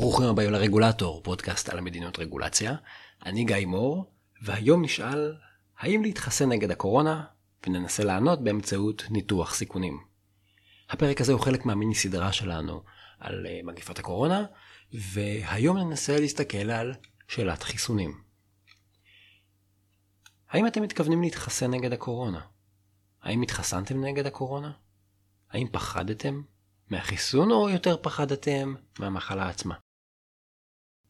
ברוכים הבאים לרגולטור, פודקאסט על המדינות רגולציה. אני גיא מור, והיום נשאל האם להתחסן נגד הקורונה, וננסה לענות באמצעות ניתוח סיכונים. הפרק הזה הוא חלק מהמיני סדרה שלנו על אה, מגיפת הקורונה, והיום ננסה להסתכל על שאלת חיסונים. האם אתם מתכוונים להתחסן נגד הקורונה? האם התחסנתם נגד הקורונה? האם פחדתם מהחיסון או יותר פחדתם מהמחלה עצמה?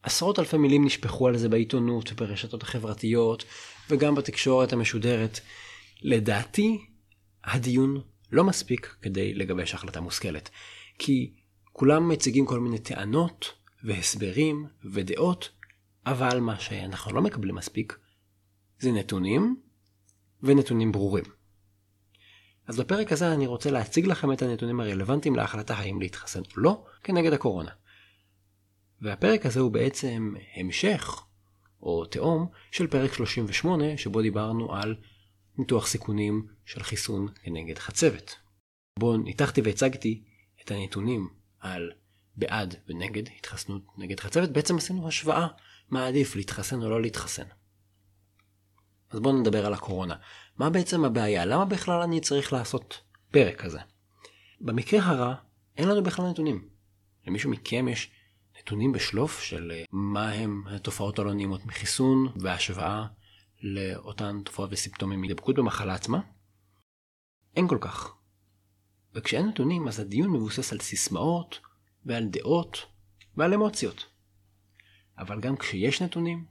עשרות אלפי מילים נשפכו על זה בעיתונות וברשתות החברתיות וגם בתקשורת המשודרת. לדעתי, הדיון לא מספיק כדי לגבש החלטה מושכלת. כי כולם מציגים כל מיני טענות והסברים ודעות, אבל מה שאנחנו לא מקבלים מספיק זה נתונים ונתונים ברורים. אז בפרק הזה אני רוצה להציג לכם את הנתונים הרלוונטיים להחלטה האם להתחסן או לא כנגד הקורונה. והפרק הזה הוא בעצם המשך או תאום של פרק 38 שבו דיברנו על ניתוח סיכונים של חיסון כנגד חצבת. בו ניתחתי והצגתי את הנתונים על בעד ונגד התחסנות נגד חצבת, בעצם עשינו השוואה מה עדיף להתחסן או לא להתחסן. אז בואו נדבר על הקורונה. מה בעצם הבעיה? למה בכלל אני צריך לעשות פרק כזה? במקרה הרע, אין לנו בכלל נתונים. למישהו מכם יש נתונים בשלוף של אה, מה הם התופעות הלא נעימות מחיסון והשוואה לאותן תופעות וסימפטומים מהידבקות במחלה עצמה? אין כל כך. וכשאין נתונים אז הדיון מבוסס על סיסמאות ועל דעות ועל אמוציות. אבל גם כשיש נתונים,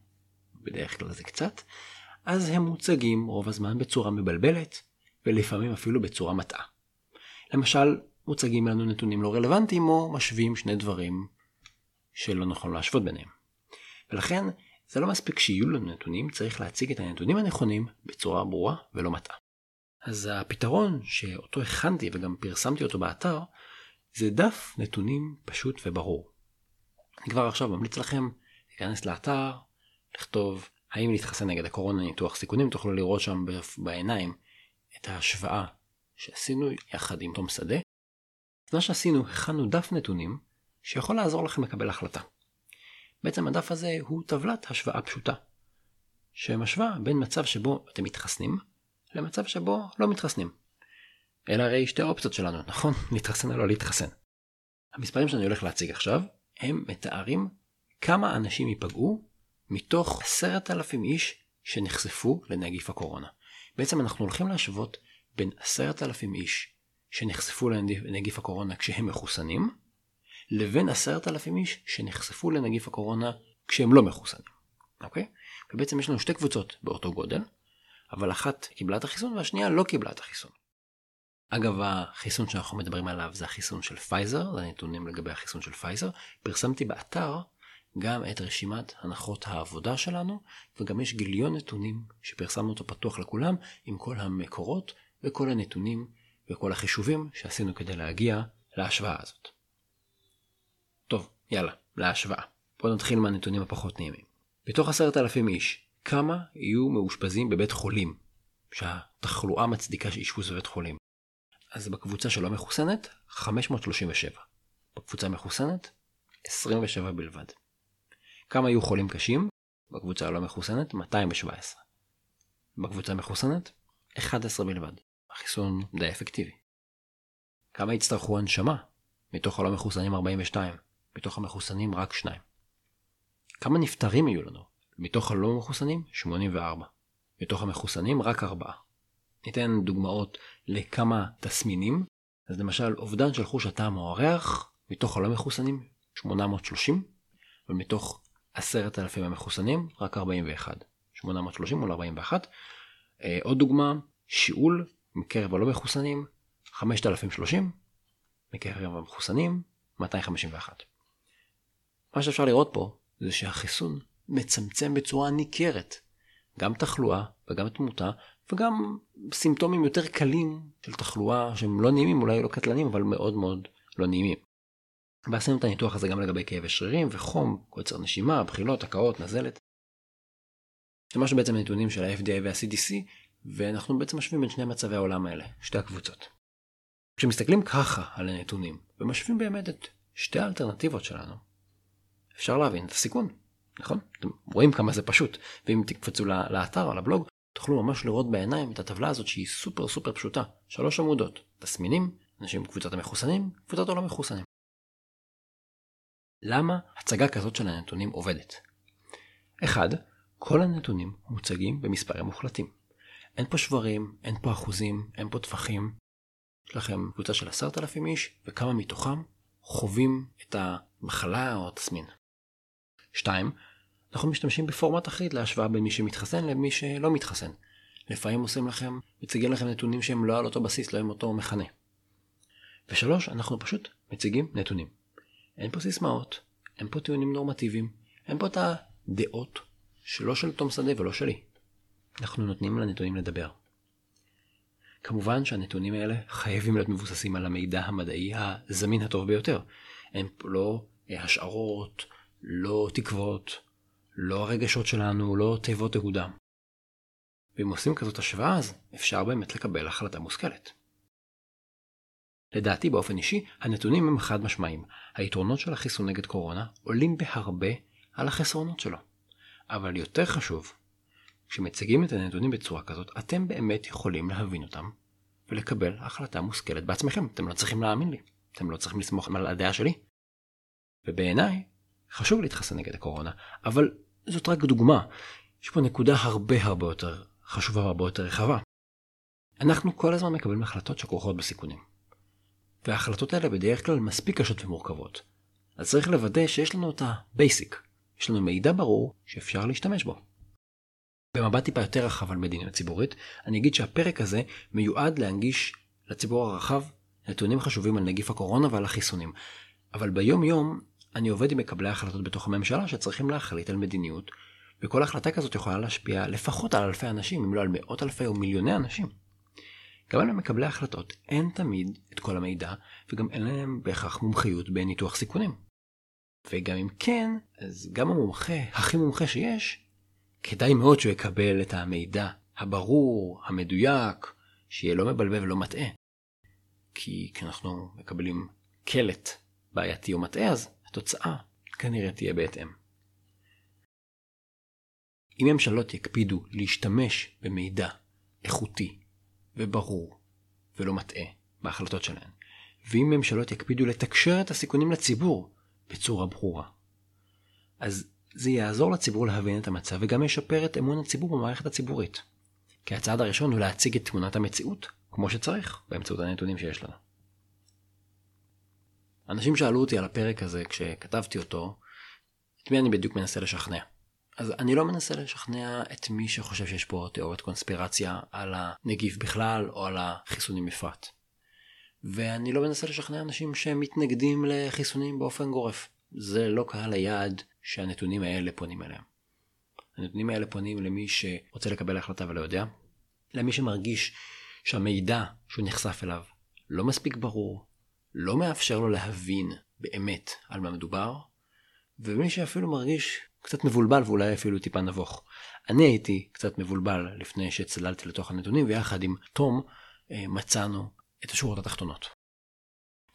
בדרך כלל זה קצת, אז הם מוצגים רוב הזמן בצורה מבלבלת, ולפעמים אפילו בצורה מטעה. למשל, מוצגים לנו נתונים לא רלוונטיים או משווים שני דברים שלא נכון להשוות ביניהם. ולכן, זה לא מספיק שיהיו לנו נתונים, צריך להציג את הנתונים הנכונים בצורה ברורה ולא מטעה. אז הפתרון שאותו הכנתי וגם פרסמתי אותו באתר, זה דף נתונים פשוט וברור. אני כבר עכשיו ממליץ לכם להיכנס לאתר, לכתוב האם להתחסן נגד הקורונה ניתוח סיכונים, תוכלו לראות שם בעיניים את ההשוואה שעשינו יחד עם תום שדה. מה שעשינו, הכנו דף נתונים שיכול לעזור לכם לקבל החלטה. בעצם הדף הזה הוא טבלת השוואה פשוטה, שמשווה בין מצב שבו אתם מתחסנים למצב שבו לא מתחסנים. אלה הרי שתי האופציות שלנו, נכון? להתחסן או לא להתחסן. המספרים שאני הולך להציג עכשיו, הם מתארים כמה אנשים ייפגעו מתוך עשרת אלפים איש שנחשפו לנגיף הקורונה. בעצם אנחנו הולכים להשוות בין עשרת אלפים איש שנחשפו לנגיף הקורונה כשהם מחוסנים, לבין עשרת אלפים איש שנחשפו לנגיף הקורונה כשהם לא מחוסנים. אוקיי? ובעצם יש לנו שתי קבוצות באותו גודל, אבל אחת קיבלה את החיסון והשנייה לא קיבלה את החיסון. אגב, החיסון שאנחנו מדברים עליו זה החיסון של פייזר, זה הנתונים לגבי החיסון של פייזר. פרסמתי באתר גם את רשימת הנחות העבודה שלנו, וגם יש גיליון נתונים שפרסמנו אותו פתוח לכולם, עם כל המקורות וכל הנתונים וכל החישובים שעשינו כדי להגיע להשוואה הזאת. יאללה, להשוואה. בואו נתחיל מהנתונים הפחות נעימים. בתוך עשרת אלפים איש, כמה יהיו מאושפזים בבית חולים, שהתחלואה מצדיקה שאשפוז בבית חולים? אז בקבוצה שלא מחוסנת, 537. בקבוצה המחוסנת, 27 בלבד. כמה יהיו חולים קשים? בקבוצה הלא מחוסנת 217. בקבוצה המחוסנת 11 בלבד. החיסון די אפקטיבי. כמה יצטרכו הנשמה? מתוך הלא מחוסנים 42. מתוך המחוסנים רק 2. כמה נפטרים יהיו לנו? מתוך הלא מחוסנים 84. מתוך המחוסנים רק 4. ניתן דוגמאות לכמה תסמינים. אז למשל אובדן של חוש הטעם או הריח, מתוך הלא מחוסנים 830, ומתוך עשרת אלפים המחוסנים, רק 41. 830 מול 41. אה, עוד דוגמה, שיעול מקרב הלא מחוסנים, 5,030, מקרב המחוסנים, 251. מה שאפשר לראות פה זה שהחיסון מצמצם בצורה ניכרת גם תחלואה וגם תמותה וגם סימפטומים יותר קלים של תחלואה שהם לא נעימים, אולי לא קטלנים, אבל מאוד מאוד לא נעימים. ועשינו את הניתוח הזה גם לגבי כאבי שרירים וחום, קוצר נשימה, בחילות, הקאות, נזלת. השתמשנו בעצם נתונים של ה-FDA וה-CDC, ואנחנו בעצם משווים בין שני מצבי העולם האלה, שתי הקבוצות. כשמסתכלים ככה על הנתונים, ומשווים באמת את שתי האלטרנטיבות שלנו, אפשר להבין את הסיכון, נכון? אתם רואים כמה זה פשוט, ואם תקפצו לאתר או לבלוג, תוכלו ממש לראות בעיניים את הטבלה הזאת שהיא סופר סופר פשוטה. שלוש עמודות, תסמינים, אנשים בקבוצת המחוסנים, קבוצת הלא מחוסנים. למה הצגה כזאת של הנתונים עובדת? 1. כל הנתונים מוצגים במספרים מוחלטים. אין פה שברים, אין פה אחוזים, אין פה טפחים. יש לכם קבוצה של עשרת אלפים איש, וכמה מתוכם חווים את המחלה או התסמין. 2. אנחנו משתמשים בפורמט אחיד להשוואה בין מי שמתחסן למי שלא מתחסן. לפעמים עושים לכם, מציגים לכם נתונים שהם לא על אותו בסיס, לא עם אותו מכנה. ושלוש, אנחנו פשוט מציגים נתונים. אין פה סיסמאות, אין פה טיעונים נורמטיביים, אין פה את הדעות שלא של תום שדה ולא שלי. אנחנו נותנים לנתונים לדבר. כמובן שהנתונים האלה חייבים להיות מבוססים על המידע המדעי הזמין הטוב ביותר. פה לא השערות, לא תקוות, לא הרגשות שלנו, לא תיבות תהודה. ואם עושים כזאת השוואה אז אפשר באמת לקבל החלטה מושכלת. לדעתי באופן אישי, הנתונים הם חד משמעיים. היתרונות של החיסון נגד קורונה עולים בהרבה על החסרונות שלו. אבל יותר חשוב, כשמציגים את הנתונים בצורה כזאת, אתם באמת יכולים להבין אותם ולקבל החלטה מושכלת בעצמכם. אתם לא צריכים להאמין לי. אתם לא צריכים לסמוך על הדעה שלי. ובעיניי, חשוב להתחסן נגד הקורונה, אבל זאת רק דוגמה. יש פה נקודה הרבה הרבה יותר חשובה והרבה יותר רחבה. אנחנו כל הזמן מקבלים החלטות שכרוכות בסיכונים. וההחלטות האלה בדרך כלל מספיק קשות ומורכבות. אז צריך לוודא שיש לנו את ה basic. יש לנו מידע ברור שאפשר להשתמש בו. במבט טיפה יותר רחב על מדיניות ציבורית, אני אגיד שהפרק הזה מיועד להנגיש לציבור הרחב נתונים חשובים על נגיף הקורונה ועל החיסונים. אבל ביום יום אני עובד עם מקבלי ההחלטות בתוך הממשלה שצריכים להחליט על מדיניות, וכל החלטה כזאת יכולה להשפיע לפחות על אלפי אנשים, אם לא על מאות אלפי או מיליוני אנשים. גם למקבלי ההחלטות אין תמיד את כל המידע, וגם אין להם בהכרח מומחיות בניתוח סיכונים. וגם אם כן, אז גם המומחה הכי מומחה שיש, כדאי מאוד שהוא יקבל את המידע הברור, המדויק, שיהיה לא מבלבל ולא מטעה. כי כשאנחנו מקבלים קלט בעייתי או מטעה, אז התוצאה כנראה תהיה בהתאם. אם ממשלות יקפידו להשתמש במידע איכותי וברור ולא מטעה בהחלטות שלהן, ואם ממשלות יקפידו לתקשר את הסיכונים לציבור בצורה ברורה, אז זה יעזור לציבור להבין את המצב וגם ישפר את אמון הציבור במערכת הציבורית. כי הצעד הראשון הוא להציג את תמונת המציאות כמו שצריך באמצעות הנתונים שיש לנו. אנשים שאלו אותי על הפרק הזה כשכתבתי אותו, את מי אני בדיוק מנסה לשכנע. אז אני לא מנסה לשכנע את מי שחושב שיש פה תיאוריית קונספירציה על הנגיף בכלל או על החיסונים בפרט. ואני לא מנסה לשכנע אנשים שמתנגדים לחיסונים באופן גורף. זה לא קהל היעד שהנתונים האלה פונים אליהם. הנתונים האלה פונים למי שרוצה לקבל החלטה ולא יודע, למי שמרגיש שהמידע שהוא נחשף אליו לא מספיק ברור, לא מאפשר לו להבין באמת על מה מדובר, ומי שאפילו מרגיש קצת מבולבל ואולי אפילו טיפה נבוך. אני הייתי קצת מבולבל לפני שצללתי לתוך הנתונים, ויחד עם תום אה, מצאנו את השורות התחתונות.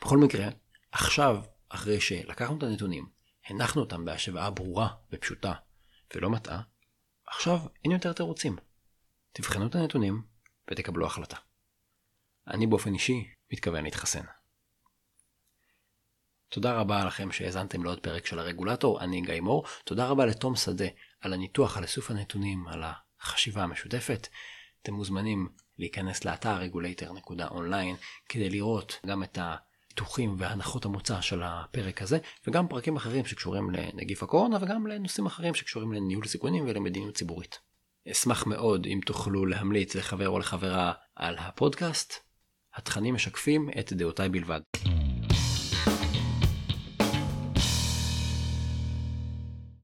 בכל מקרה, עכשיו, אחרי שלקחנו את הנתונים, הנחנו אותם בהשוואה ברורה ופשוטה ולא מטעה, עכשיו אין יותר תירוצים. תבחנו את הנתונים ותקבלו החלטה. אני באופן אישי מתכוון להתחסן. תודה רבה לכם שהאזנתם לעוד פרק של הרגולטור, אני גיא מור. תודה רבה לתום שדה על הניתוח, על איסוף הנתונים, על החשיבה המשותפת. אתם מוזמנים להיכנס לאתר regulator.online כדי לראות גם את הניתוחים והנחות המוצא של הפרק הזה, וגם פרקים אחרים שקשורים לנגיף הקורונה וגם לנושאים אחרים שקשורים לניהול סיכונים ולמדיניות ציבורית. אשמח מאוד אם תוכלו להמליץ לחבר או לחברה על הפודקאסט. התכנים משקפים את דעותיי בלבד.